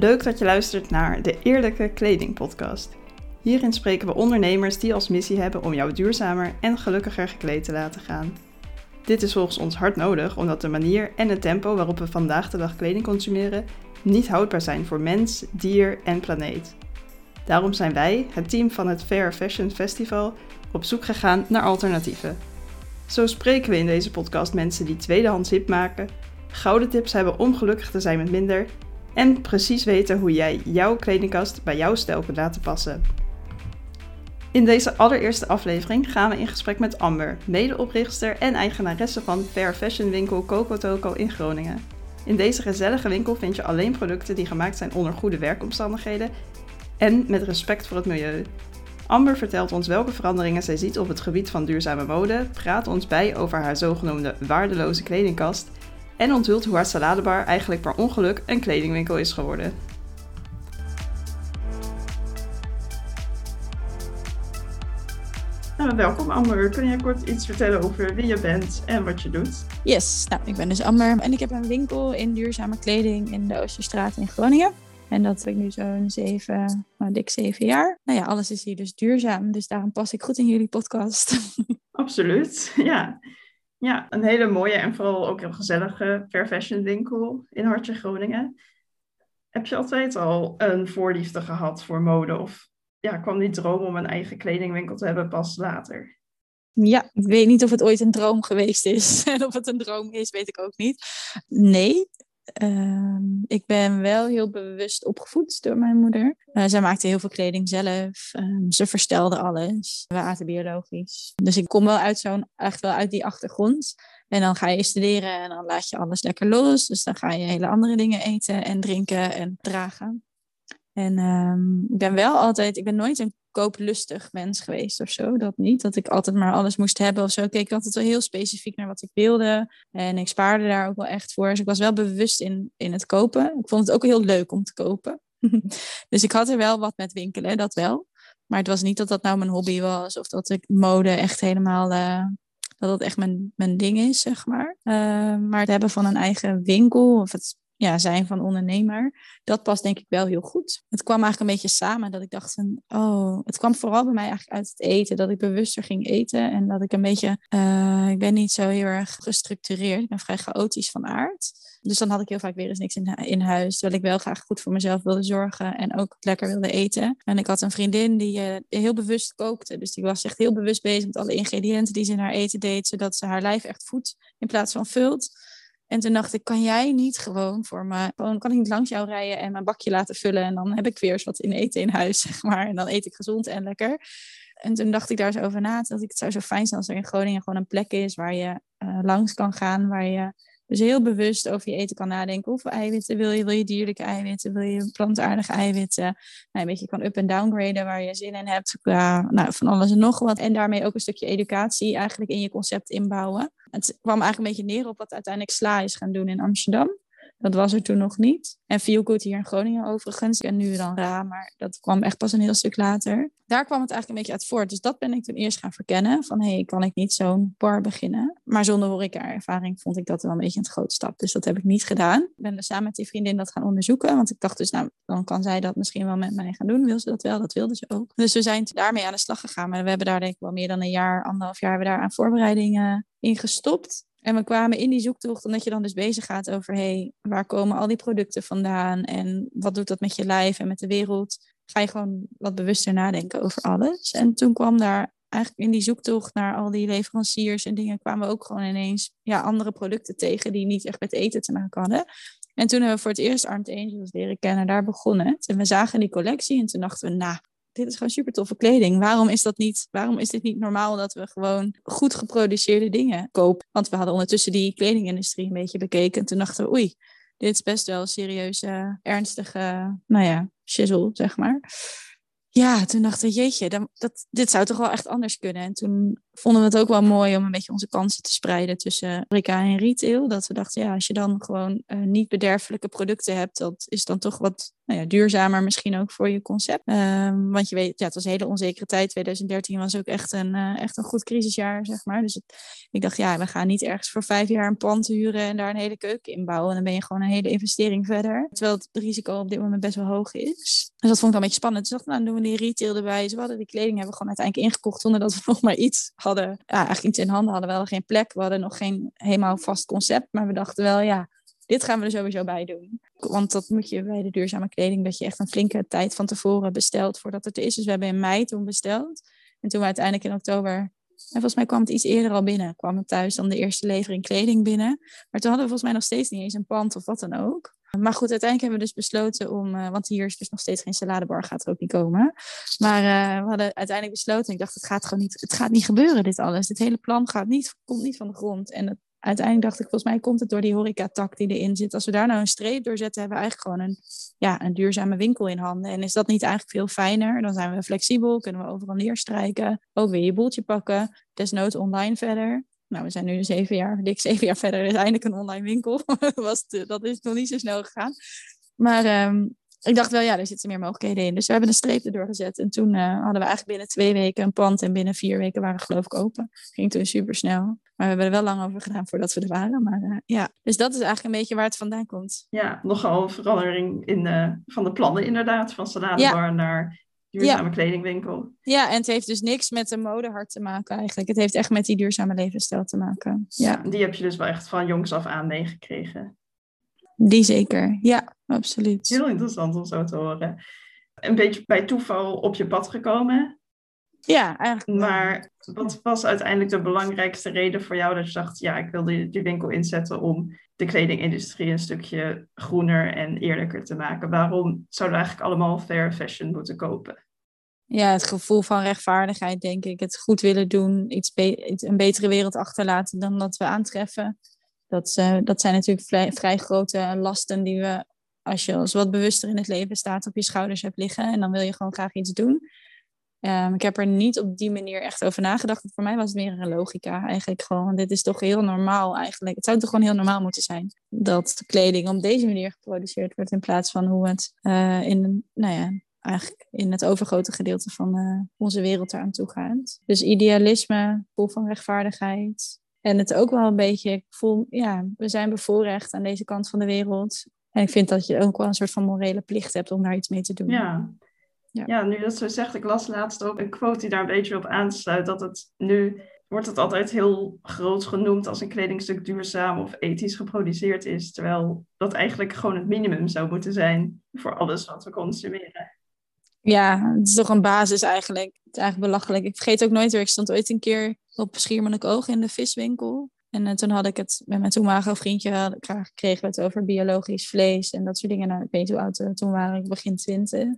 Leuk dat je luistert naar de Eerlijke Kleding Podcast. Hierin spreken we ondernemers die als missie hebben om jou duurzamer en gelukkiger gekleed te laten gaan. Dit is volgens ons hard nodig omdat de manier en het tempo waarop we vandaag de dag kleding consumeren niet houdbaar zijn voor mens, dier en planeet. Daarom zijn wij, het team van het Fair Fashion Festival, op zoek gegaan naar alternatieven. Zo spreken we in deze podcast mensen die tweedehands hip maken, gouden tips hebben om gelukkig te zijn met minder en precies weten hoe jij jouw kledingkast bij jouw stijl kunt laten passen. In deze allereerste aflevering gaan we in gesprek met Amber, medeoprichter en eigenaresse van Fair Fashion winkel Coco Toco in Groningen. In deze gezellige winkel vind je alleen producten die gemaakt zijn onder goede werkomstandigheden en met respect voor het milieu. Amber vertelt ons welke veranderingen zij ziet op het gebied van duurzame mode, praat ons bij over haar zogenoemde waardeloze kledingkast en onthult hoe haar saladebar eigenlijk per ongeluk een kledingwinkel is geworden. Nou, welkom Amber. Kun jij kort iets vertellen over wie je bent en wat je doet? Yes, nou, ik ben dus Amber en ik heb een winkel in duurzame kleding in de Oosterstraat in Groningen. En dat heb ik nu zo'n zeven, nou, dik zeven jaar. Nou ja, alles is hier dus duurzaam, dus daarom pas ik goed in jullie podcast. Absoluut, ja. Ja, een hele mooie en vooral ook heel gezellige fair fashion winkel in Hartje Groningen. Heb je altijd al een voorliefde gehad voor mode? Of ja, kwam die droom om een eigen kledingwinkel te hebben pas later? Ja, ik weet niet of het ooit een droom geweest is. En of het een droom is, weet ik ook niet. Nee, Ehm, ik ben wel heel bewust opgevoed door mijn moeder. Uh, zij maakte heel veel kleding zelf. Um, ze verstelde alles. We aten biologisch. Dus ik kom wel uit zo'n, echt wel uit die achtergrond. En dan ga je studeren en dan laat je alles lekker los. Dus dan ga je hele andere dingen eten en drinken en dragen. En um, ik ben wel altijd, ik ben nooit een kooplustig mens geweest of zo. Dat niet. Dat ik altijd maar alles moest hebben of zo. Ik keek altijd wel heel specifiek naar wat ik wilde. En ik spaarde daar ook wel echt voor. Dus ik was wel bewust in, in het kopen. Ik vond het ook heel leuk om te kopen. dus ik had er wel wat met winkelen, dat wel. Maar het was niet dat dat nou mijn hobby was. Of dat ik mode echt helemaal... Uh, dat dat echt mijn, mijn ding is, zeg maar. Uh, maar het hebben van een eigen winkel, of het ja, zijn van ondernemer, dat past denk ik wel heel goed. Het kwam eigenlijk een beetje samen dat ik dacht van, oh, het kwam vooral bij mij eigenlijk uit het eten, dat ik bewuster ging eten en dat ik een beetje, uh, ik ben niet zo heel erg gestructureerd, ik ben vrij chaotisch van aard. Dus dan had ik heel vaak weer eens niks in, in huis, terwijl ik wel graag goed voor mezelf wilde zorgen en ook lekker wilde eten. En ik had een vriendin die uh, heel bewust kookte, dus die was echt heel bewust bezig met alle ingrediënten die ze in haar eten deed, zodat ze haar lijf echt voedt in plaats van vult. En toen dacht ik, kan jij niet gewoon voor me, gewoon kan ik niet langs jou rijden en mijn bakje laten vullen en dan heb ik weer eens wat in eten in huis, zeg maar. En dan eet ik gezond en lekker. En toen dacht ik daar zo over na, dat ik het zou zo fijn zijn als er in Groningen gewoon een plek is waar je uh, langs kan gaan, waar je dus heel bewust over je eten kan nadenken. Hoeveel eiwitten wil je? Wil je dierlijke eiwitten? Wil je plantaardige eiwitten? Nou, een beetje kan up- en downgraden waar je zin in hebt. Nou, van alles en nog wat. En daarmee ook een stukje educatie eigenlijk in je concept inbouwen. Het kwam eigenlijk een beetje neer op wat uiteindelijk Sla is gaan doen in Amsterdam. Dat was er toen nog niet. En Feel Good hier in Groningen overigens. En nu dan Ra, maar dat kwam echt pas een heel stuk later. Daar kwam het eigenlijk een beetje uit voort. Dus dat ben ik toen eerst gaan verkennen. Van, hé, hey, kan ik niet zo'n bar beginnen? Maar zonder horeca-ervaring vond ik dat wel een beetje een grote stap. Dus dat heb ik niet gedaan. Ik ben dus samen met die vriendin dat gaan onderzoeken. Want ik dacht dus, nou, dan kan zij dat misschien wel met mij gaan doen. Wil ze dat wel? Dat wilde ze ook. Dus we zijn daarmee aan de slag gegaan. Maar we hebben daar denk ik wel meer dan een jaar, anderhalf jaar... hebben daar aan voorbereidingen in gestopt. En we kwamen in die zoektocht, omdat je dan dus bezig gaat over, hé, hey, waar komen al die producten vandaan en wat doet dat met je lijf en met de wereld? Ga je gewoon wat bewuster nadenken over alles. En toen kwam daar eigenlijk in die zoektocht naar al die leveranciers en dingen, kwamen we ook gewoon ineens ja, andere producten tegen die niet echt met eten te maken hadden. En toen hebben we voor het eerst Armed Angels leren kennen, daar begonnen. En we zagen die collectie en toen dachten we, nou, dit is gewoon super toffe kleding. Waarom is dat niet? Waarom is dit niet normaal dat we gewoon goed geproduceerde dingen kopen? Want we hadden ondertussen die kledingindustrie een beetje bekeken. En toen dachten we, oei, dit is best wel serieuze, ernstige, nou ja, shizzle, zeg maar. Ja, toen dachten we, jeetje, dat, dit zou toch wel echt anders kunnen. En toen vonden we het ook wel mooi om een beetje onze kansen te spreiden tussen horeca en retail. Dat we dachten, ja, als je dan gewoon uh, niet bederfelijke producten hebt, dat is dan toch wat nou ja, duurzamer misschien ook voor je concept. Um, want je weet, ja, het was een hele onzekere tijd. 2013 was ook echt een, uh, echt een goed crisisjaar, zeg maar. Dus ik dacht, ja, we gaan niet ergens voor vijf jaar een pand huren en daar een hele keuken in bouwen. En dan ben je gewoon een hele investering verder. Terwijl het risico op dit moment best wel hoog is. Dus dat vond ik dan een beetje spannend. Dus dacht, nou, dan doen we die retail erbij. Dus hadden die kleding hebben we gewoon uiteindelijk ingekocht zonder dat we nog maar iets hadden. Eigenlijk iets in handen hadden. We geen plek. We hadden nog geen helemaal vast concept. Maar we dachten wel, ja, dit gaan we er sowieso bij doen. Want dat moet je bij de duurzame kleding, dat je echt een flinke tijd van tevoren bestelt voordat het er is. Dus we hebben in mei toen besteld. En toen we uiteindelijk in oktober, en volgens mij kwam het iets eerder al binnen, kwam het thuis dan de eerste levering kleding binnen. Maar toen hadden we volgens mij nog steeds niet eens een pand of wat dan ook. Maar goed, uiteindelijk hebben we dus besloten om, uh, want hier is dus nog steeds geen saladebar, gaat er ook niet komen. Maar uh, we hadden uiteindelijk besloten, ik dacht, het gaat gewoon niet, het gaat niet gebeuren dit alles. Dit hele plan gaat niet, komt niet van de grond. En uiteindelijk dacht ik, volgens mij komt het door die horecatak die erin zit. Als we daar nou een streep door zetten, hebben we eigenlijk gewoon een, ja, een duurzame winkel in handen. En is dat niet eigenlijk veel fijner? Dan zijn we flexibel, kunnen we overal neerstrijken, ook weer je boeltje pakken, desnoods online verder. Nou, we zijn nu zeven jaar, dik zeven jaar verder, is eindelijk een online winkel. Was dat is nog niet zo snel gegaan. Maar um, ik dacht wel, ja, er zitten meer mogelijkheden in. Dus we hebben een streep erdoor gezet. En toen uh, hadden we eigenlijk binnen twee weken een pand. En binnen vier weken waren we geloof ik open. Ging toen super snel. Maar we hebben er wel lang over gedaan voordat we er waren. Maar uh, ja, dus dat is eigenlijk een beetje waar het vandaan komt. Ja, nogal een verandering in, uh, van de plannen inderdaad. Van saladebar ja. naar duurzame ja. kledingwinkel. Ja, en het heeft dus niks met de modehart te maken eigenlijk. Het heeft echt met die duurzame levensstijl te maken. Ja, die heb je dus wel echt van jongs af aan meegekregen. Die zeker, ja, absoluut. Heel interessant om zo te horen. Een beetje bij toeval op je pad gekomen. Ja, eigenlijk. Maar wat was uiteindelijk de belangrijkste reden voor jou dat je dacht, ja, ik wil die, die winkel inzetten om de kledingindustrie een stukje groener en eerlijker te maken? Waarom zouden we eigenlijk allemaal fair fashion moeten kopen? Ja, het gevoel van rechtvaardigheid, denk ik. Het goed willen doen, iets een betere wereld achterlaten dan dat we aantreffen. Dat, uh, dat zijn natuurlijk vrij, grote lasten die we, als je als wat bewuster in het leven staat, op je schouders hebt liggen. En dan wil je gewoon graag iets doen. Um, ik heb er niet op die manier echt over nagedacht. Voor mij was het meer een logica eigenlijk gewoon. Dit is toch heel normaal eigenlijk. Het zou toch gewoon heel normaal moeten zijn dat kleding op deze manier geproduceerd wordt in plaats van hoe het uh, in, nou ja, eigenlijk in het overgrote gedeelte van uh, onze wereld eraan toe gaat. Dus idealisme, gevoel van rechtvaardigheid, en het ook wel een beetje, ik voel, ja, we zijn bevoorrecht aan deze kant van de wereld. En ik vind dat je ook wel een soort van morele plicht hebt om daar iets mee te doen. Ja, ja. ja nu dat zo zegt, ik las laatst ook een quote die daar een beetje op aansluit. Dat het nu wordt het altijd heel groot genoemd als een kledingstuk duurzaam of ethisch geproduceerd is. Terwijl dat eigenlijk gewoon het minimum zou moeten zijn voor alles wat we consumeren. Ja, het is toch een basis eigenlijk. Het is eigenlijk belachelijk. Ik vergeet ook nooit weer, ik stond ooit een keer op Schiermonnikoog in de viswinkel. En uh, toen had ik het met mijn toenmalige vriendje, kregen we het over biologisch vlees en dat soort dingen. Nou, ik weet hoe toen waren, ik begin twintig.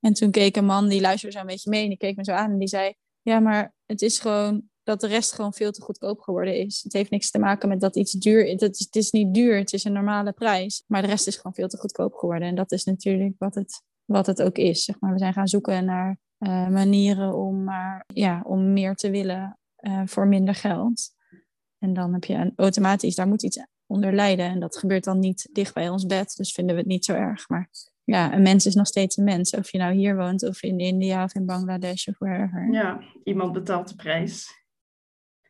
En toen keek een man, die luisterde zo een beetje mee en die keek me zo aan en die zei... Ja, maar het is gewoon dat de rest gewoon veel te goedkoop geworden is. Het heeft niks te maken met dat iets duur is. Het is niet duur, het is een normale prijs. Maar de rest is gewoon veel te goedkoop geworden. En dat is natuurlijk wat het, wat het ook is. Zeg maar. We zijn gaan zoeken naar uh, manieren om, maar, ja, om meer te willen uh, voor minder geld. En dan heb je een, automatisch, daar moet iets onder lijden. En dat gebeurt dan niet dicht bij ons bed, dus vinden we het niet zo erg. Maar ja, een mens is nog steeds een mens. Of je nou hier woont, of in India, of in Bangladesh, of wherever. Ja, iemand betaalt de prijs.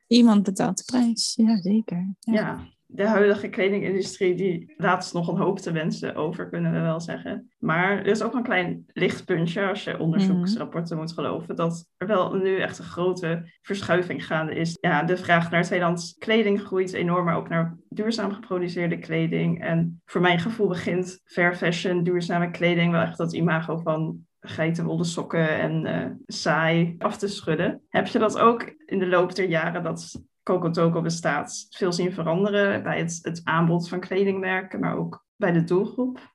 Iemand betaalt de prijs, ja zeker. ja, ja de huidige kledingindustrie die laat nog een hoop te wensen over, kunnen we wel zeggen. Maar er is ook een klein lichtpuntje als je onderzoeksrapporten moet geloven, dat er wel nu echt een grote verschuiving gaande is. Ja, de vraag naar tweedehands kleding groeit enorm, maar ook naar duurzaam geproduceerde kleding. En voor mijn gevoel begint fair fashion, duurzame kleding, wel echt dat imago van geitenwolle sokken en uh, saai af te schudden. Heb je dat ook in de loop der jaren dat Coco Toco bestaat veel zien veranderen bij het, het aanbod van kledingmerken, maar ook bij de doelgroep?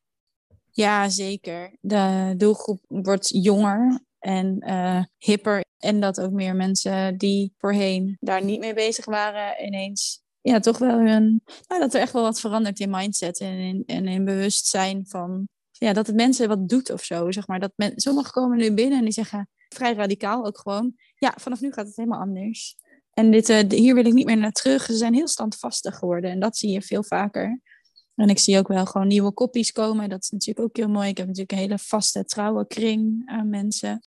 Ja, zeker. De doelgroep wordt jonger en uh, hipper. En dat ook meer mensen die voorheen daar niet mee bezig waren, ineens ja, toch wel hun. Nou, dat er echt wel wat verandert in mindset en in, in bewustzijn van. Ja, dat het mensen wat doet of zo. Zeg maar. dat men, sommigen komen nu binnen en die zeggen vrij radicaal ook gewoon. Ja, vanaf nu gaat het helemaal anders. En dit, uh, hier wil ik niet meer naar terug. Ze zijn heel standvastig geworden en dat zie je veel vaker. En ik zie ook wel gewoon nieuwe kopies komen. Dat is natuurlijk ook heel mooi. Ik heb natuurlijk een hele vaste, trouwe kring aan mensen.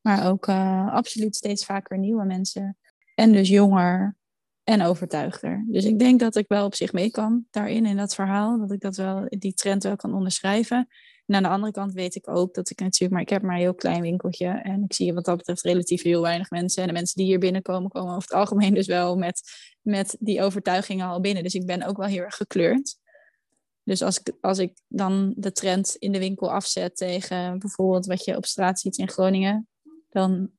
Maar ook uh, absoluut steeds vaker nieuwe mensen. En dus jonger en overtuigder. Dus ik denk dat ik wel op zich mee kan daarin, in dat verhaal. Dat ik dat wel, die trend wel kan onderschrijven. En aan de andere kant weet ik ook dat ik natuurlijk, maar ik heb maar een heel klein winkeltje. En ik zie wat dat betreft relatief heel weinig mensen. En de mensen die hier binnenkomen, komen over het algemeen dus wel met, met die overtuigingen al binnen. Dus ik ben ook wel heel erg gekleurd. Dus als ik, als ik dan de trend in de winkel afzet tegen bijvoorbeeld wat je op straat ziet in Groningen, dan,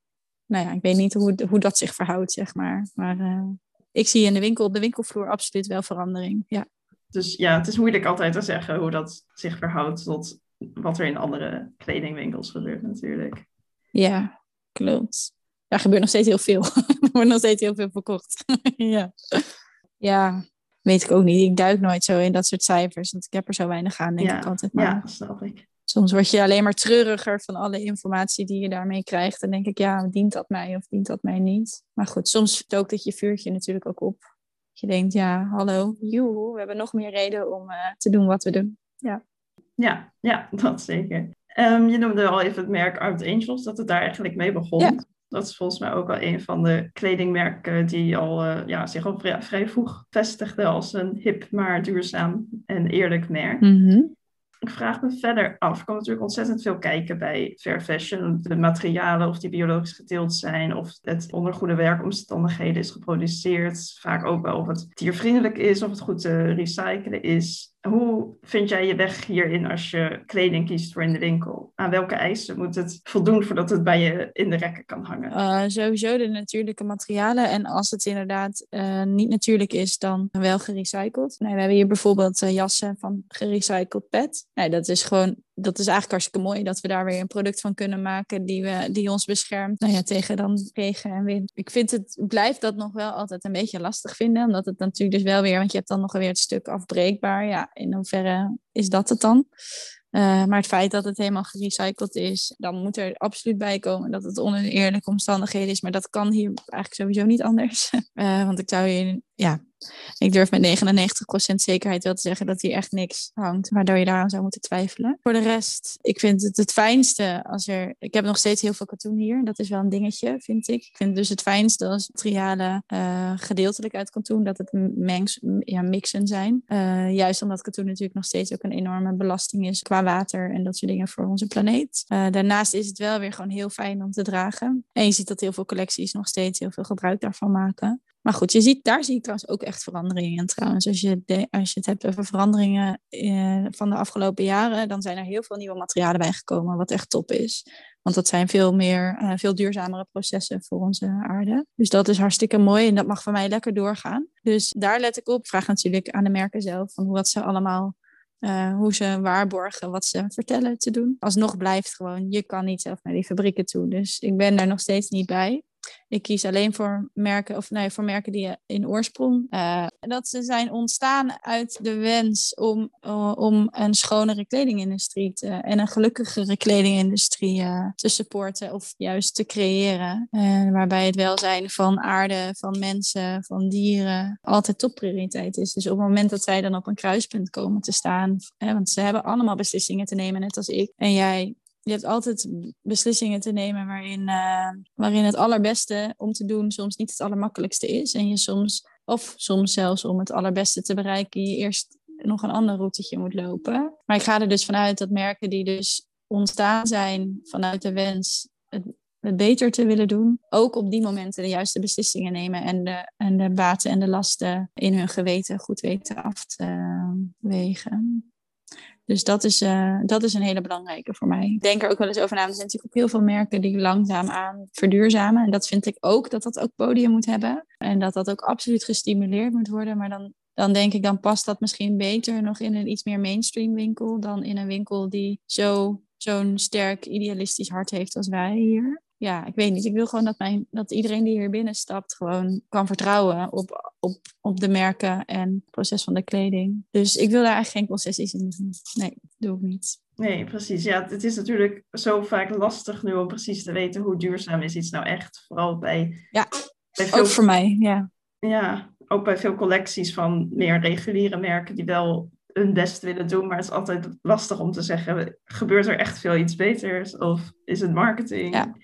nou ja, ik weet niet hoe, hoe dat zich verhoudt, zeg maar. Maar uh, ik zie in de winkel, op de winkelvloer absoluut wel verandering, ja. Dus ja, het is moeilijk altijd te zeggen hoe dat zich verhoudt tot wat er in andere kledingwinkels gebeurt natuurlijk. Ja, klopt. Daar gebeurt nog steeds heel veel. er wordt nog steeds heel veel verkocht. ja. ja, weet ik ook niet. Ik duik nooit zo in dat soort cijfers, want ik heb er zo weinig aan, denk ik altijd. Maar ja, snap ik. Soms word je alleen maar treuriger van alle informatie die je daarmee krijgt. En denk ik, ja, dient dat mij of dient dat mij niet? Maar goed, soms stookt het je vuurtje natuurlijk ook op. Je denkt, ja, hallo, joe, we hebben nog meer reden om uh, te doen wat we doen. Ja. Ja, ja, dat zeker. Um, je noemde al even het merk Art Angels, dat het daar eigenlijk mee begon. Ja. Dat is volgens mij ook wel een van de kledingmerken die al, uh, ja, zich al vrij, vrij, vroeg vestigde als een hip, maar duurzaam en eerlijk merk. Mm -hmm. Ik vraag me verder af. Ik kan natuurlijk ontzettend veel kijken bij fair fashion. De materialen, of die biologisch geteeld zijn, of het onder goede werkomstandigheden is geproduceerd. Vaak ook wel of het diervriendelijk is, of het goed te recyclen is. Hoe vind jij je weg hierin als je kleding kiest voor in de winkel? Aan welke eisen moet het voldoen voordat het bij je in de rekken kan hangen? Uh, sowieso de natuurlijke materialen. En als het inderdaad uh, niet natuurlijk is, dan wel gerecycled. Nee, we hebben hier bijvoorbeeld uh, jassen van gerecycled pet. Nee, dat is gewoon dat is eigenlijk hartstikke mooi dat we daar weer een product van kunnen maken die, we, die ons beschermt nou ja, tegen dan regen en wind. Ik vind het, blijf dat nog wel altijd een beetje lastig vinden, omdat het natuurlijk dus wel weer, want je hebt dan nog weer het stuk afbreekbaar. Ja, in hoeverre is dat het dan? Uh, maar het feit dat het helemaal gerecycled is, dan moet er absoluut bij komen dat het onder eerlijke omstandigheden is. Maar dat kan hier eigenlijk sowieso niet anders. Uh, want ik zou hier, ja, ik durf met 99% zekerheid wel te zeggen dat hier echt niks hangt, waardoor je daaraan zou moeten twijfelen. Voor de rest, ik vind het het fijnste als er. Ik heb nog steeds heel veel katoen hier. Dat is wel een dingetje, vind ik. Ik vind het dus het fijnste als materialen uh, gedeeltelijk uit katoen, dat het mengs, ja, mixen zijn. Uh, juist omdat katoen natuurlijk nog steeds ook een enorme belasting is qua water en dat soort dingen voor onze planeet. Uh, daarnaast is het wel weer gewoon heel fijn om te dragen. En je ziet dat heel veel collecties nog steeds heel veel gebruik daarvan maken. Maar goed, je ziet, daar zie ik trouwens ook echt veranderingen in trouwens. Als je, als je het hebt over veranderingen eh, van de afgelopen jaren, dan zijn er heel veel nieuwe materialen bijgekomen, wat echt top is. Want dat zijn veel meer, uh, veel duurzamere processen voor onze aarde. Dus dat is hartstikke mooi en dat mag voor mij lekker doorgaan. Dus daar let ik op. Vraag natuurlijk aan de merken zelf van wat ze allemaal uh, hoe ze waarborgen wat ze vertellen te doen. Alsnog blijft gewoon, je kan niet zelf naar die fabrieken toe. Dus ik ben daar nog steeds niet bij. Ik kies alleen voor merken, of nee, voor merken die in oorsprong. Uh, dat ze zijn ontstaan uit de wens om, uh, om een schonere kledingindustrie te, en een gelukkigere kledingindustrie te supporten of juist te creëren. waarbij het welzijn van aarde, van mensen, van dieren altijd topprioriteit is. Dus op het moment dat zij dan op een kruispunt komen te staan, want ze hebben allemaal beslissingen te nemen, net als ik. En jij je hebt altijd beslissingen te nemen waarin, uh, waarin het allerbeste om te doen soms niet het allermakkelijkste is. En je soms, of soms zelfs om het allerbeste te bereiken, je eerst nog een ander routetje moet lopen. Maar ik ga er dus vanuit dat merken die dus ontstaan zijn vanuit de wens het, het beter te willen doen, ook op die momenten de juiste beslissingen nemen en de, en de baten en de lasten in hun geweten goed weten af te wegen. Dus dat is, uh, dat is een hele belangrijke voor mij. Ik denk er ook wel eens over na. Er zijn natuurlijk ook heel veel merken die langzaamaan verduurzamen. En dat vind ik ook, dat dat ook podium moet hebben. En dat dat ook absoluut gestimuleerd moet worden. Maar dan, dan denk ik, dan past dat misschien beter nog in een iets meer mainstream winkel... dan in een winkel die zo, zo'n sterk idealistisch hart heeft als wij hier ja, ik weet niet. Ik wil gewoon dat, mijn, dat iedereen die hier binnen stapt gewoon kan vertrouwen op, op, op de merken en het proces van de kleding. Dus ik wil daar eigenlijk geen concessies in doen. Nee, doe ik niet. Nee, precies. Ja, het is natuurlijk zo vaak lastig nu om precies te weten hoe duurzaam is iets nou echt. Vooral bij ja. Ook voor mij, ja. Ja, ook bij veel collecties van meer reguliere merken die wel hun best willen doen, maar het is altijd lastig om te zeggen, gebeurt er echt veel iets beters of is het marketing? Ja.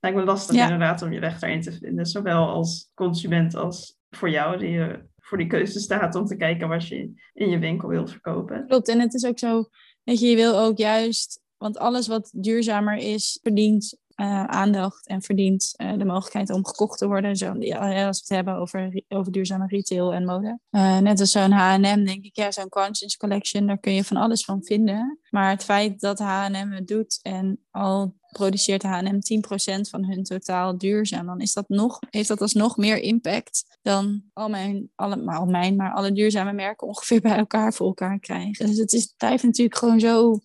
Lijkt me lastig inderdaad om je weg daarin te vinden, zowel als consument als voor jou die je voor die keuze staat om te kijken wat je in je winkel wilt verkopen. Klopt, en het is ook zo, weet je, je wil ook juist, want alles wat duurzamer is, verdient uh, aandacht en verdient uh, de mogelijkheid om gekocht te worden. Zo, ja, als we het hebben over, over duurzame retail en mode. Uh, net als zo'n H&M denk ik, ja, zo'n conscience collection, daar kun je van alles van vinden. Maar het feit dat H&M het doet en al produceert H&M 10% van hun totaal duurzaam, dan is dat nog, heeft dat alsnog meer impact dan al mijn, alle, maar al mijn, maar alle duurzame merken ongeveer bij elkaar voor elkaar krijgen. Dus het, is, blijft natuurlijk gewoon zo...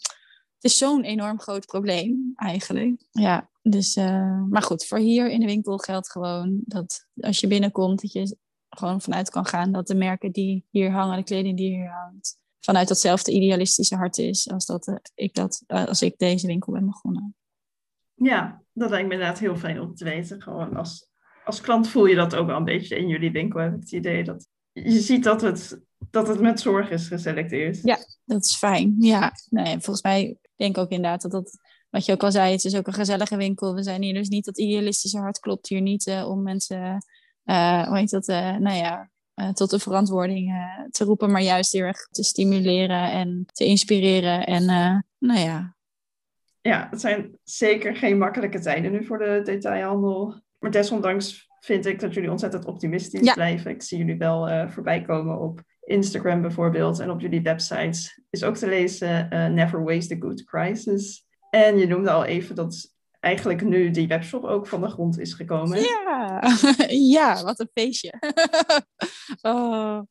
Het is zo'n enorm groot probleem eigenlijk. Ja, dus, uh, maar goed, voor hier in de winkel geldt gewoon dat als je binnenkomt, dat je gewoon vanuit kan gaan dat de merken die hier hangen, de kleding die hier hangt, vanuit datzelfde idealistische hart is als dat uh, ik dat uh, als ik deze winkel ben begonnen. Ja, dat lijkt me inderdaad heel fijn om te weten. Gewoon als, als klant voel je dat ook wel een beetje in jullie winkel, heb ik het idee dat je ziet dat het, dat het met zorg is geselecteerd. Ja, dat is fijn. Ja, nee, volgens mij denk ook inderdaad dat dat wat je ook al zei, het is ook een gezellige winkel. We zijn hier dus niet, dat idealistische hart klopt hier niet uh, om mensen, uh, hoe heet dat, uh, nou ja, tot de verantwoording te roepen, maar juist heel erg te stimuleren en te inspireren. En nou ja. Ja, het zijn zeker geen makkelijke tijden nu voor de detailhandel. Maar desondanks vind ik dat jullie ontzettend optimistisch blijven. Ik zie jullie wel voorbij komen op Instagram bijvoorbeeld en op jullie websites is ook te lezen Never Waste a Good Crisis. En je noemde al even dat eigenlijk nu die webshop ook van de grond is gekomen. Ja, ja wat een feestje. oh,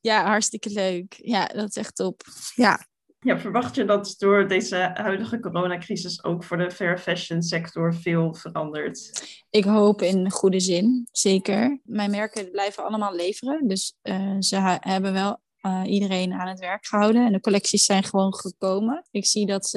ja, hartstikke leuk. Ja, dat is echt top. Ja. Ja, verwacht je dat door deze huidige coronacrisis ook voor de fair fashion sector veel verandert? Ik hoop in goede zin, zeker. Mijn merken blijven allemaal leveren, dus uh, ze hebben wel uh, iedereen aan het werk gehouden. En de collecties zijn gewoon gekomen. Ik zie dat,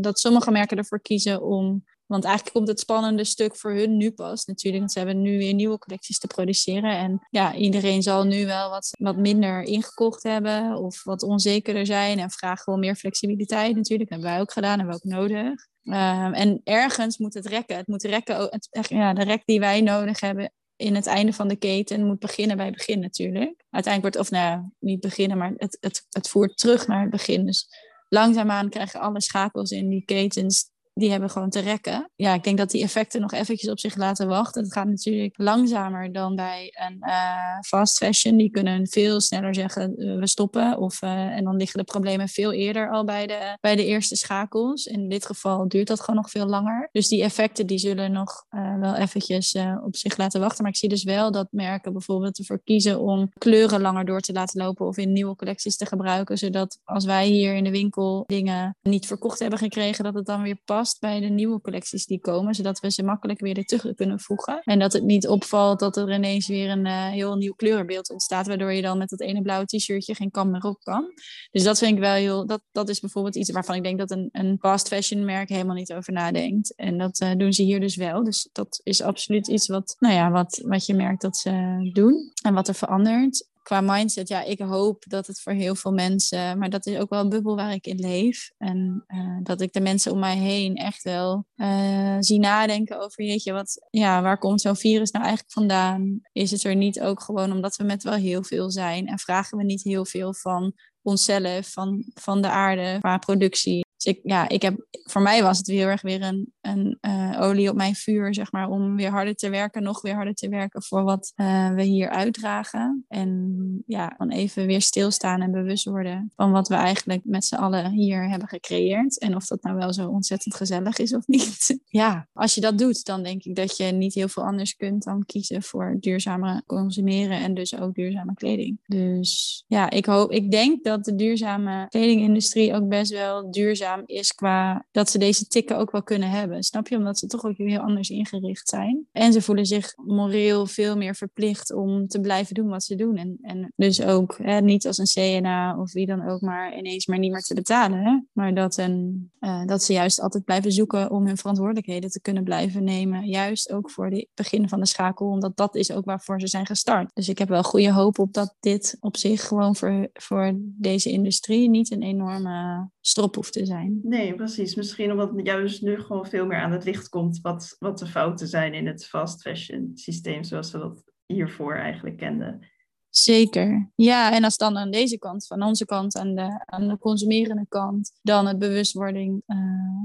dat sommige merken ervoor kiezen om. Want eigenlijk komt het spannende stuk voor hun nu pas natuurlijk. Want ze hebben nu weer nieuwe collecties te produceren. En ja, iedereen zal nu wel wat, wat minder ingekocht hebben. Of wat onzekerder zijn. En vragen gewoon meer flexibiliteit natuurlijk. Dat hebben wij ook gedaan. Hebben we ook nodig. Um, en ergens moet het rekken. Het moet rekken. Het, ja, de rek die wij nodig hebben in het einde van de keten moet beginnen bij begin natuurlijk. Uiteindelijk wordt, of nou niet beginnen, maar het, het, het voert terug naar het begin. Dus langzaamaan krijgen alle schakels in die ketens die hebben gewoon te rekken. Ja, ik denk dat die effecten nog eventjes op zich laten wachten. Het gaat natuurlijk langzamer dan bij een uh, fast fashion. Die kunnen veel sneller zeggen, uh, we stoppen. Of, uh, en dan liggen de problemen veel eerder al bij de, bij de eerste schakels. In dit geval duurt dat gewoon nog veel langer. Dus die effecten die zullen nog wel eventjes op zich laten wachten. Maar ik zie dus wel dat merken bijvoorbeeld ervoor kiezen om kleuren langer door te laten lopen. Of in nieuwe collecties te gebruiken. Zodat als wij hier in de winkel dingen niet verkocht hebben gekregen, dat het dan weer past bij de nieuwe collecties die komen, zodat we ze makkelijk weer er terug kunnen voegen. En dat het niet opvalt dat er ineens weer een uh, heel nieuw kleurenbeeld ontstaat, waardoor je dan met dat ene blauwe t-shirtje geen kam meer op kan. Dus dat vind ik wel heel, dat, dat is bijvoorbeeld iets waarvan ik denk dat een, een fast fashion merk helemaal niet over nadenkt. En dat uh, doen ze hier dus wel. Dus dat is absoluut iets wat, nou ja, wat, wat je merkt dat ze doen en wat er verandert qua mindset, ja, ik hoop dat het voor heel veel mensen, maar dat is ook wel een bubbel waar ik in leef. En uh, dat ik de mensen om mij heen echt wel uh, zie nadenken over, jeetje, wat, ja, waar komt zo'n virus nou eigenlijk vandaan? Is het er niet ook gewoon omdat we met wel heel veel zijn en vragen we niet heel veel van onszelf, van, van de aarde, qua productie? Dus ja, ik heb, voor mij was het heel erg weer een, een uh, olie op mijn vuur, zeg maar, om weer harder te werken, nog weer harder te werken voor wat uh, we hier uitdragen. En ja, dan even weer stilstaan en bewust worden van wat we eigenlijk met z'n allen hier hebben gecreëerd. En of dat nou wel zo ontzettend gezellig is of niet. ja, als je dat doet, dan denk ik dat je niet heel veel anders kunt dan kiezen voor duurzame consumeren en dus ook duurzame kleding. Dus ja, ik hoop, ik denk dat de duurzame kledingindustrie ook best wel duurzaam is qua dat ze deze tikken ook wel kunnen hebben. Snap je? Omdat ze toch ook heel anders ingericht zijn. En ze voelen zich moreel veel meer verplicht om te blijven doen wat ze doen. En, en dus ook hè, niet als een CNA of wie dan ook maar ineens maar niet meer te betalen. Hè? Maar dat, een, uh, dat ze juist altijd blijven zoeken om hun verantwoordelijkheden te kunnen blijven nemen. Juist ook voor het begin van de schakel, omdat dat is ook waarvoor ze zijn gestart. Dus ik heb wel goede hoop op dat dit op zich gewoon voor, voor deze industrie niet een enorme strop hoeft te zijn. Nee, precies. Misschien omdat juist nu gewoon veel meer aan het licht komt wat, wat de fouten zijn in het fast fashion systeem zoals we dat hiervoor eigenlijk kenden. Zeker. Ja, en als dan aan deze kant, van onze kant, aan de, aan de consumerende kant, dan het bewustwording uh,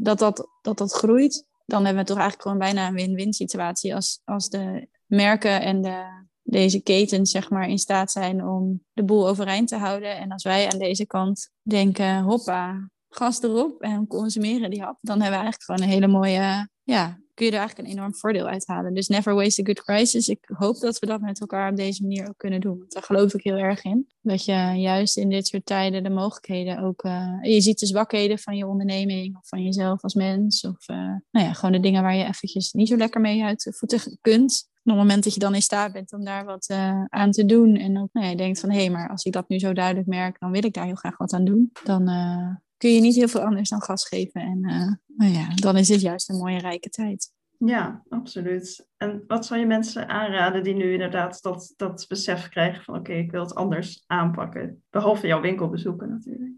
dat, dat, dat dat groeit, dan hebben we toch eigenlijk gewoon bijna een win-win situatie als, als de merken en de, deze ketens zeg maar in staat zijn om de boel overeind te houden. En als wij aan deze kant denken, hoppa, gas erop en consumeren die hap, dan hebben we eigenlijk gewoon een hele mooie, ja, kun je er eigenlijk een enorm voordeel uit halen. Dus never waste a good crisis. Ik hoop dat we dat met elkaar op deze manier ook kunnen doen. Want daar geloof ik heel erg in. Dat je juist in dit soort tijden de mogelijkheden ook... Uh, je ziet de zwakheden van je onderneming of van jezelf als mens. Of uh, nou ja, gewoon de dingen waar je eventjes niet zo lekker mee uit voeten kunt. op het moment dat je dan in staat bent om daar wat uh, aan te doen. En ook nou ja, je denkt van, hé, hey, maar als ik dat nu zo duidelijk merk, dan wil ik daar heel graag wat aan doen. Dan kun je niet heel veel anders dan gas geven. En uh, nou ja, dan is het juist een mooie rijke tijd. Ja, absoluut. En wat zou je mensen aanraden die nu inderdaad dat, dat besef krijgen van oké, ik wil het anders aanpakken? Behalve jouw winkel bezoeken natuurlijk.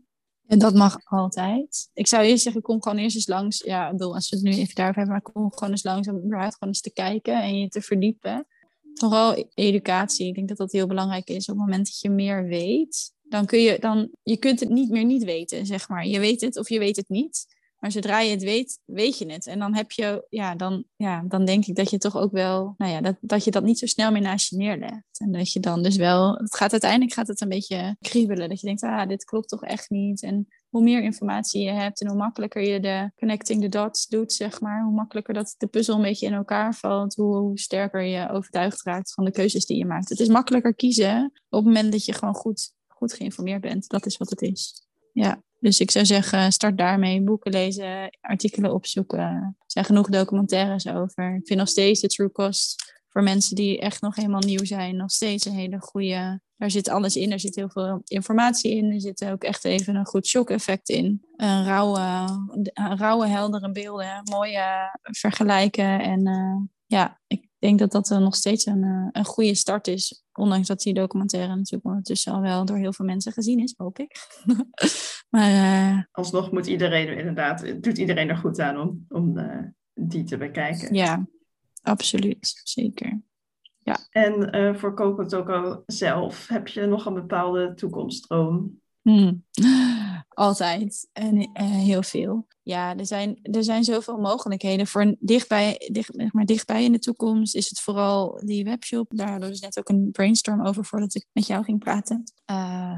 En dat mag altijd. Ik zou eerst zeggen, kom gewoon eerst eens langs. Ja, ik bedoel, als we het nu even daarover hebben, maar kom gewoon eens langs om überhaupt gewoon eens te kijken en je te verdiepen. Vooral educatie. Ik denk dat dat heel belangrijk is. Op het moment dat je meer weet, dan kun je, dan, je kunt het niet meer niet weten, zeg maar. Je weet het of je weet het niet. Maar zodra je het weet, weet je het. En dan heb je, ja, dan, ja, dan denk ik dat je toch ook wel, nou ja, dat, dat je dat niet zo snel meer naast je neerlegt. En dat je dan dus wel, het gaat uiteindelijk gaat het een beetje kriebelen. Dat je denkt, ah, dit klopt toch echt niet. En hoe meer informatie je hebt en hoe makkelijker je de connecting the dots doet, zeg maar, hoe makkelijker dat de puzzel een beetje in elkaar valt, hoe, hoe sterker je overtuigd raakt van de keuzes die je maakt. Het is makkelijker kiezen op het moment dat je gewoon goed goed geïnformeerd bent. Dat is wat het is. Ja, dus ik zou zeggen, start daarmee. Boeken lezen, artikelen opzoeken. Er zijn genoeg documentaires over. Ik vind nog steeds de True Cost voor mensen die echt nog helemaal nieuw zijn, nog steeds een hele goede. Daar zit alles in, er zit heel veel informatie in. Er zit ook echt even een goed shock-effect in. Een rauwe, rauwe, heldere beelden, mooie vergelijken. En uh, ja, ik denk dat dat nog steeds een, eh, een goede start is. Ondanks dat die documentaire natuurlijk ondertussen al wel door heel veel mensen gezien is, hoop ik. maar, uh, Alsnog moet iedereen inderdaad, doet iedereen er goed aan om, om uh, die te bekijken. Ja, absoluut. Zeker. Ja. En uh, voor Coco Toco zelf, heb je nog een bepaalde toekomstdroom? Altijd. En uh, heel veel. Ja, er zijn, er zijn zoveel mogelijkheden. Voor dichtbij, dicht, maar dichtbij in de toekomst is het vooral die webshop. Daar hadden we dus net ook een brainstorm over voordat ik met jou ging praten. Uh,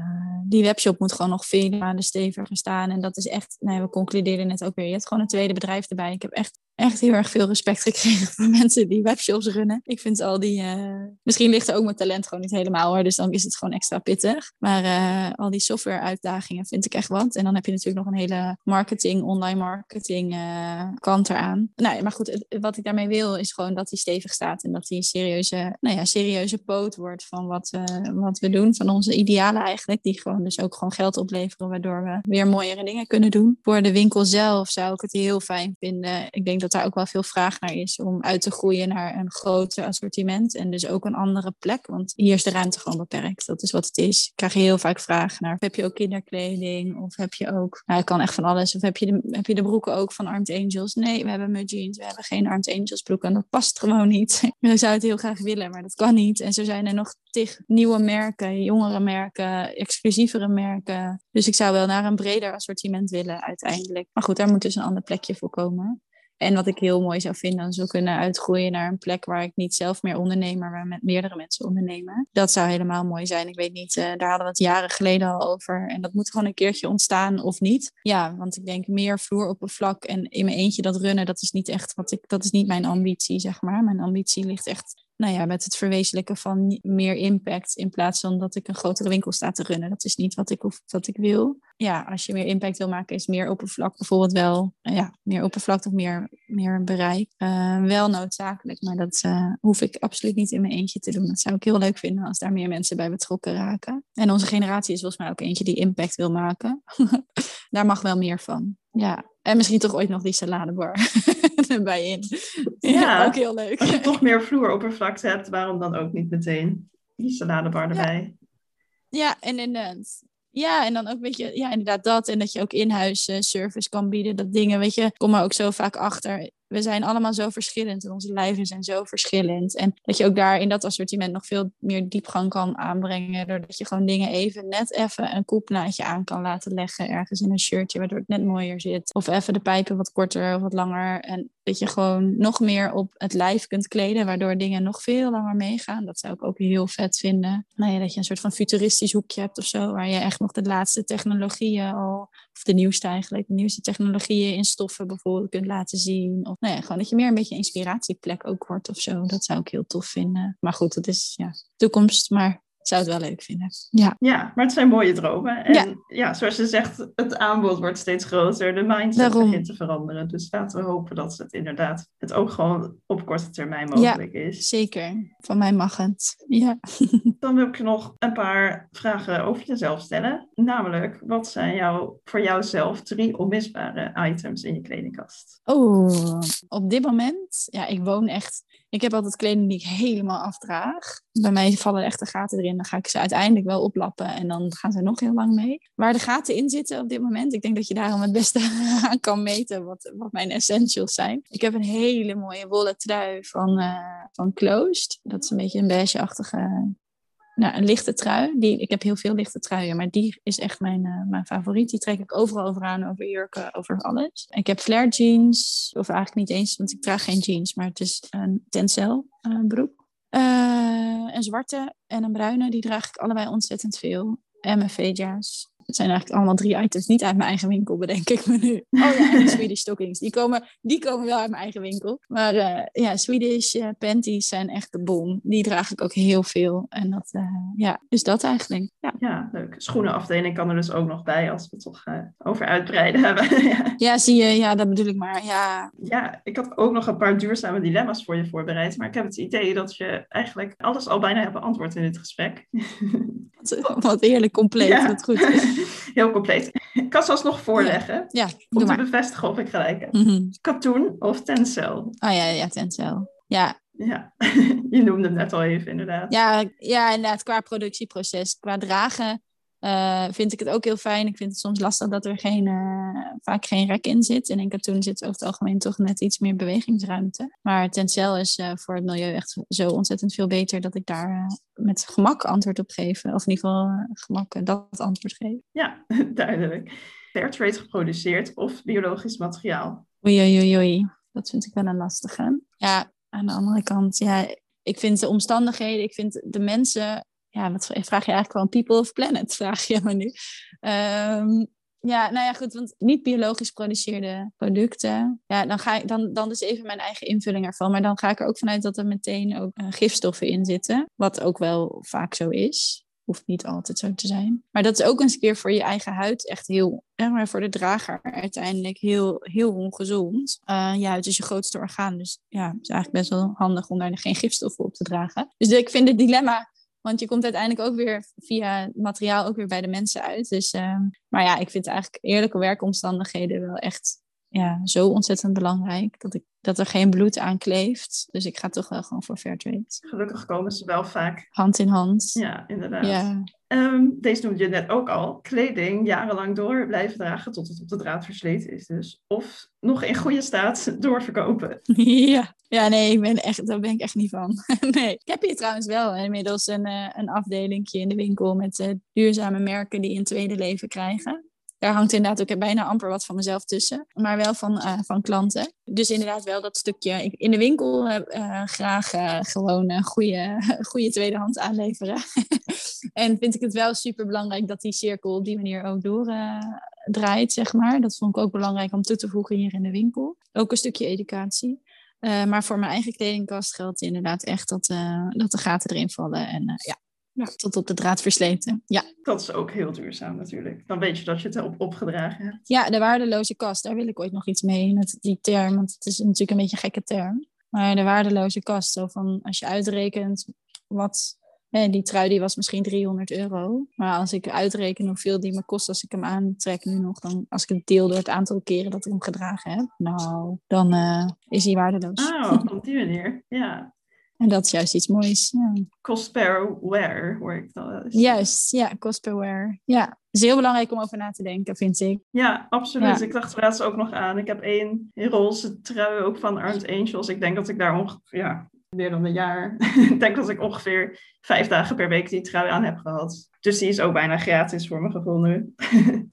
die webshop moet gewoon nog vele maanden steviger staan. En dat is echt, nee, we concludeerden net ook weer. Je hebt gewoon een tweede bedrijf erbij. Ik heb echt echt heel erg veel respect gekregen van mensen die webshops runnen. Ik vind al die. Uh, misschien ligt er ook mijn talent gewoon niet helemaal hoor. Dus dan is het gewoon extra pittig. Maar uh, al die software uitdagingen vind ik echt wat. En dan heb je natuurlijk nog een hele marketing, online marketing uh, kant eraan. Nou, maar goed, wat ik daarmee wil is gewoon dat die stevig staat. En dat die serieuze, nou ja, serieuze poot wordt van wat, wat we doen. Van onze idealen eigenlijk. Die gewoon dus ook gewoon geld opleveren. Waardoor we weer mooiere dingen kunnen doen. Voor de winkel zelf zou ik het heel fijn vinden. Ik denk dat daar ook wel veel vraag naar is om uit te groeien naar een groter assortiment en dus ook een andere plek. Want hier is de ruimte gewoon beperkt. Dat is wat het is. Ik krijg heel vaak vragen naar, heb je ook kinderkleding? Of heb je ook, nou, ik kan echt van alles. Of heb je de, heb je de broeken ook van Armed Angels? Nee, we hebben mijn jeans. We hebben geen Armed Angels broeken. En dat past gewoon niet. Ik zou het heel graag willen, maar dat kan niet. En zo zijn er nog tig nieuwe merken, jongere merken, exclusievere merken. Dus ik zou wel naar een breder assortiment willen uiteindelijk. Maar goed, daar moet dus een ander plekje voor komen. En wat ik heel mooi zou vinden, als we kunnen uitgroeien naar een plek waar ik niet zelf meer onderneem, maar waar met meerdere mensen ondernemen. Dat zou helemaal mooi zijn. Ik weet niet, uh, daar hadden we het jaren geleden al over. En dat moet gewoon een keertje ontstaan of niet. Ja, want ik denk meer vloer op een vlak en in mijn eentje dat runnen, dat is niet echt wat ik, dat is niet mijn ambitie, zeg maar. Mijn ambitie ligt echt nou ja, met het verwezenlijken van meer impact in plaats van dat ik een grotere winkel sta te runnen. Dat is niet wat ik, of, wat ik wil. ja, als je meer impact wil maken, is meer oppervlak bijvoorbeeld wel, ja, meer oppervlakte of meer, meer bereik. Uh, wel noodzakelijk, maar dat uh, hoef ik absoluut niet in mijn eentje te doen. Dat zou ik heel leuk vinden als daar meer mensen bij betrokken raken. En onze generatie is volgens mij ook eentje die impact wil maken. daar mag wel meer van. Ja, en misschien toch ooit nog die saladebar erbij in. Ja, ook heel leuk. Als je toch meer vloeroppervlakte hebt, waarom dan ook niet meteen die saladebar erbij? Ja, en inderdaad. Ja, en dan ook, weet je, ja, inderdaad dat. En dat je ook in huis uh, service kan bieden. Dat dingen, weet je, kom er ook zo vaak achter we zijn allemaal zo verschillend en onze lijven zijn zo verschillend. En dat je ook daar in dat assortiment nog veel meer diepgang kan aanbrengen. Doordat je gewoon dingen even, net even een koepnaadje aan kan laten leggen ergens in een shirtje, waardoor het net mooier zit. Of even de pijpen wat korter of wat langer. En dat je gewoon nog meer op het lijf kunt kleden, waardoor dingen nog veel langer meegaan. Dat zou ik ook heel vet vinden. Nou ja, dat je een soort van futuristisch hoekje hebt of zo, waar je echt nog de laatste technologieën al, of de nieuwste eigenlijk, de nieuwste technologieën in stoffen bijvoorbeeld kunt laten zien. Of nou ja, gewoon dat je meer een beetje inspiratieplek ook wordt of zo. Dat zou ik heel tof vinden. Maar goed, dat is ja, toekomst. Maar zou het wel leuk vinden. Ja, ja maar het zijn mooie dromen. En ja. zoals je zegt, het aanbod wordt steeds groter. De mindset begint te veranderen. Dus laten we hopen dat het inderdaad het ook gewoon op korte termijn mogelijk ja, is. Zeker. Van mij mag het. Ja. Dan wil ik je nog een paar vragen over jezelf stellen. Namelijk, wat zijn jou, voor jouzelf drie onmisbare items in je kledingkast? Oh, op dit moment, ja, ik woon echt ik heb altijd kleding die ik helemaal afdraag. Bij mij vallen echt de gaten erin. Dan ga ik ze uiteindelijk wel oplappen en dan gaan ze nog heel lang mee. Waar de gaten in zitten op dit moment, ik denk dat je daarom het beste aan kan meten wat, wat mijn essentials zijn. Ik heb een hele mooie wollen trui van, uh, van Closed. Dat is een beetje een beigeachtige nou, een lichte trui. Die, ik heb heel veel lichte truien, maar die is echt mijn, uh, mijn favoriet. Die trek ik overal over aan, over jurken, over alles. Ik heb flare jeans, of eigenlijk niet eens, want ik draag geen jeans, maar het is een tencel uh, broek. Uh, een zwarte en een bruine, die draag ik allebei ontzettend veel. En mijn veja's. Het zijn eigenlijk allemaal drie items, niet uit mijn eigen winkel, bedenk ik me nu. Oh ja, en de Swedish stockings. Die komen, die komen wel uit mijn eigen winkel. Maar uh, ja, Swedish uh, panties zijn echt de bom. Die draag ik ook heel veel. En dat, uh, ja, dus dat eigenlijk. Ja. ja, leuk. Schoenenafdeling kan er dus ook nog bij, als we het toch over uitbreiden hebben. ja. ja, zie je, ja, dat bedoel ik maar. Ja. ja, ik had ook nog een paar duurzame dilemma's voor je voorbereid. Maar ik heb het idee dat je eigenlijk alles al bijna hebt beantwoord in dit gesprek. Wat eerlijk compleet, ja. dat goed. Heel compleet. Ik kan ze nog voorleggen. Ja, om te bevestigen of ik gelijk heb. Mm Katoen of tencel? Oh ja, ja, tencel. Ja. Ja, je noemde hem net al even inderdaad. Ja, ja, inderdaad, qua productieproces. Qua dragen uh, vind ik het ook heel fijn. Ik vind het soms lastig dat er geen, uh, vaak geen rek in zit. En in katoen zit over het algemeen toch net iets meer bewegingsruimte. Maar Tencel is uh, voor het milieu echt zo ontzettend veel beter dat ik daar met gemak antwoord op geef. Of in ieder geval gemak dat antwoord geef. Ja, duidelijk. Fairtrade geproduceerd of biologisch materiaal? Oei, oei, oei. Dat vind ik wel een lastige. Ja, aan de andere kant, ja, ik vind de omstandigheden, ik vind de mensen ja, wat vraag je eigenlijk gewoon people of planet, vraag je me nu. Um, ja, nou ja, goed, want niet biologisch geproduceerde producten. Ja, dan ga ik dan, dan dus even mijn eigen invulling ervan. Maar dan ga ik er ook vanuit dat er meteen ook uh, gifstoffen in zitten. Wat ook wel vaak zo is. Hoeft niet altijd zo te zijn. Maar dat is ook eens keer voor je eigen huid echt heel, maar voor de drager uiteindelijk heel, heel ongezond. Uh, je huid is je grootste orgaan. Dus ja, het is eigenlijk best wel handig om daar geen gifstoffen op te dragen. Dus ik vind het dilemma want je komt uiteindelijk ook weer via materiaal ook weer bij de mensen uit. Dus, uh, maar ja, ik vind eigenlijk eerlijke werkomstandigheden wel echt ja, zo ontzettend belangrijk. Dat, ik, dat er geen bloed aan kleeft. Dus ik ga toch wel gewoon voor Fairtrade. Gelukkig komen ze wel vaak. Hand in hand. Ja, inderdaad. Ja. Um, deze noemde je net ook al. Kleding jarenlang door blijven dragen tot het op de draad versleten is dus. Of nog in goede staat doorverkopen. Ja, ja nee, ik ben echt, daar ben ik echt niet van. nee. Ik heb hier trouwens wel inmiddels een, uh, een afdelingje in de winkel met uh, duurzame merken die een tweede leven krijgen daar hangt inderdaad ook bijna amper wat van mezelf tussen. Maar wel van, uh, van klanten. Dus inderdaad wel dat stukje. In de winkel uh, graag uh, gewoon goede, goede tweedehands aanleveren. en vind ik het wel super belangrijk dat die cirkel op die manier ook doordraait, zeg maar. Dat vond ik ook belangrijk om toe te voegen hier in de winkel. Ook een stukje educatie. maar voor mijn eigen kledingkast geldt inderdaad echt dat, dat de gaten erin vallen. En ja, Ja, tot op de draad versleten. Ja. Dat is ook heel duurzaam natuurlijk. Dan weet je dat je het op opgedragen hebt. Ja, de waardeloze kast, daar wil ik ooit nog iets mee met die term. Want het is natuurlijk een beetje een gekke term. Maar de waardeloze kast, zo van als je uitrekent wat en die trui die was misschien 300 euro. Maar als ik uitreken hoeveel die me kost als ik hem aantrek nu nog, dan als ik het deel door het aantal keren dat ik hem gedragen heb, nou, dan uh, is hij waardeloos. Oh, op die manier, ja. En dat is juist iets moois. Ja. Cost per wear, hoor ik dan wel eens. Juist, ja, cost per wear. Ja, is heel belangrijk om over na te denken, vind ik. Ja, absoluut. Ik dacht er laatst ook nog aan. Ik heb één roze trui ook van Armed Angels. Ik denk dat ik daar ongeveer, ja, meer dan een jaar. ik denk dat ik ongeveer vijf dagen per week die trui aan heb gehad. Dus die is ook bijna gratis voor gevoel nu.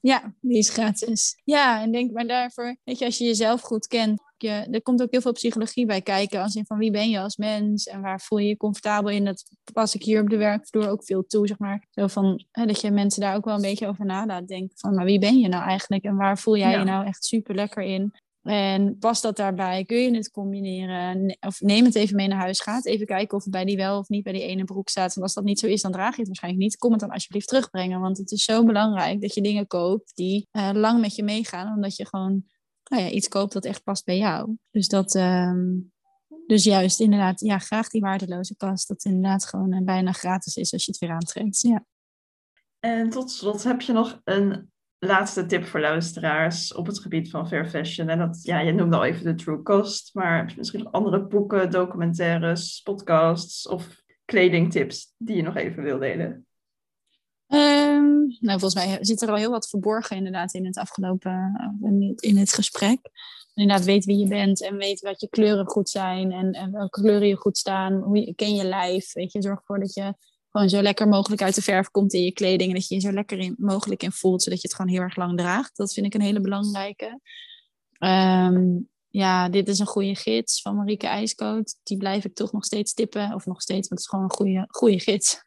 ja, die is gratis. Ja, en denk maar daarvoor, weet je, als je jezelf goed kent, je, er komt ook heel veel psychologie bij kijken. Als in van wie ben je als mens en waar voel je je comfortabel in. Dat pas ik hier op de werkvloer ook veel toe, zeg maar. Zo van, hè, dat je mensen daar ook wel een beetje over na laat denken. Van, maar wie ben je nou eigenlijk en waar voel jij je nou echt super lekker in? En past dat daarbij? Kun je het combineren? Of neem het even mee naar huis. Ga even kijken of het bij die wel of niet bij die ene broek staat. En als dat niet zo is, dan draag je het waarschijnlijk niet. Kom het dan alsjeblieft terugbrengen. Want het is zo belangrijk dat je dingen koopt die uh, lang met je meegaan. Omdat je gewoon nou ja, iets koopt dat echt past bij jou. Dus dat... Um, dus juist inderdaad, ja, graag die waardeloze kast. Dat inderdaad gewoon uh, bijna gratis is als je het weer aantrekt. Ja. En tot slot heb je nog een laatste tip voor luisteraars op het gebied van fair fashion. En dat, ja, je noemde al even de True Cost, maar heb je misschien nog andere boeken, documentaires, podcasts of kledingtips die je nog even wil delen? Um, nou, volgens mij zit er al heel wat verborgen inderdaad in het afgelopen, in het gesprek. Inderdaad, weet wie je bent en weet wat je kleuren goed zijn en, en welke kleuren je goed staan. Hoe je, ken je lijf, weet je, zorg ervoor dat je gewoon zo lekker mogelijk uit de verf komt in je kleding. En dat je je zo lekker in, mogelijk in voelt, zodat je het gewoon heel erg lang draagt. Dat vind ik een hele belangrijke. Ehm, ja, dit is een goede gids van Marieke IJskoot. Die blijf ik toch nog steeds tippen. Of nog steeds, want het is gewoon een goede, goede gids.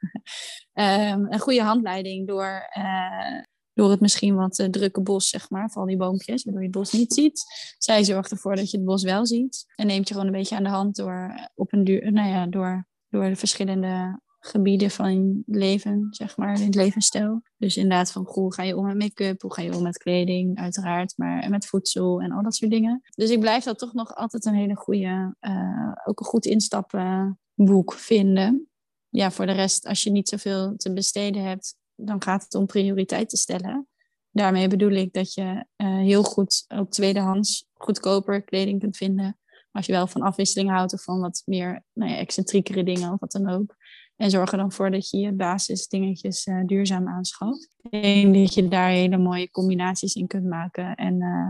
um, een goede handleiding door, uh, door het misschien wat uh, drukke bos, zeg maar. Van al die boompjes, waardoor je het bos niet ziet. Zij zorgt ervoor dat je het bos wel ziet. En neemt je gewoon een beetje aan de hand door, eh, op een nou ja, door, door de verschillende gebieden van leven, zeg maar, in het levensstijl. Dus inderdaad van hoe ga je om met make-up, hoe ga je om met kleding, uiteraard, maar met voedsel en al dat soort dingen. Dus ik blijf dat toch nog altijd een hele goede, uh, ook een goed instappen boek vinden. Ja, voor de rest, als je niet zoveel te besteden hebt, dan gaat het om prioriteiten stellen. Daarmee bedoel ik dat je uh, heel goed op tweedehands goedkoper kleding kunt vinden. Als je wel van afwisseling houdt of van wat meer nou ja, excentriekere dingen of wat dan ook. En zorg er dan voor dat je je basisdingetjes uh, duurzaam aanschaft. Denk dat je daar hele mooie combinaties in kunt maken. En uh,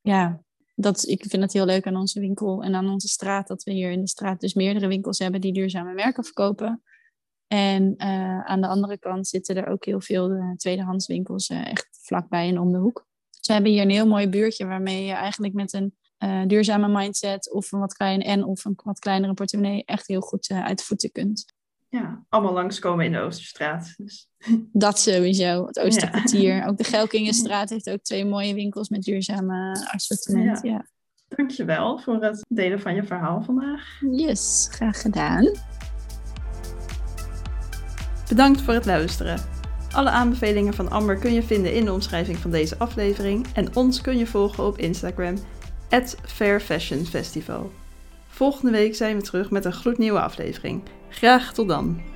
ja, dat, ik vind het heel leuk aan onze winkel en aan onze straat. Dat we hier in de straat dus meerdere winkels hebben die duurzame merken verkopen. En uh, aan de andere kant zitten er ook heel veel tweedehands winkels echt vlakbij en om de hoek. Dus we hebben hier een heel mooi buurtje waarmee je eigenlijk met een duurzame mindset of een wat klein en of een wat kleinere portemonnee echt heel goed uh, uit voeten kunt ja, allemaal langskomen in de Oosterstraat. Dus. Dat sowieso, het Oosterkwartier. Ja. Ook de Gelkingenstraat heeft ook twee mooie winkels met duurzame assortiment. Ja. ja. Dankjewel voor het delen van je verhaal vandaag. Yes, graag gedaan. Bedankt voor het luisteren. Alle aanbevelingen van Amber kun je vinden in de omschrijving van deze aflevering. En ons kun je volgen op Instagram, at Fair Fashion Festival. Volgende week zijn we terug met een gloednieuwe aflevering. Graag tot dan.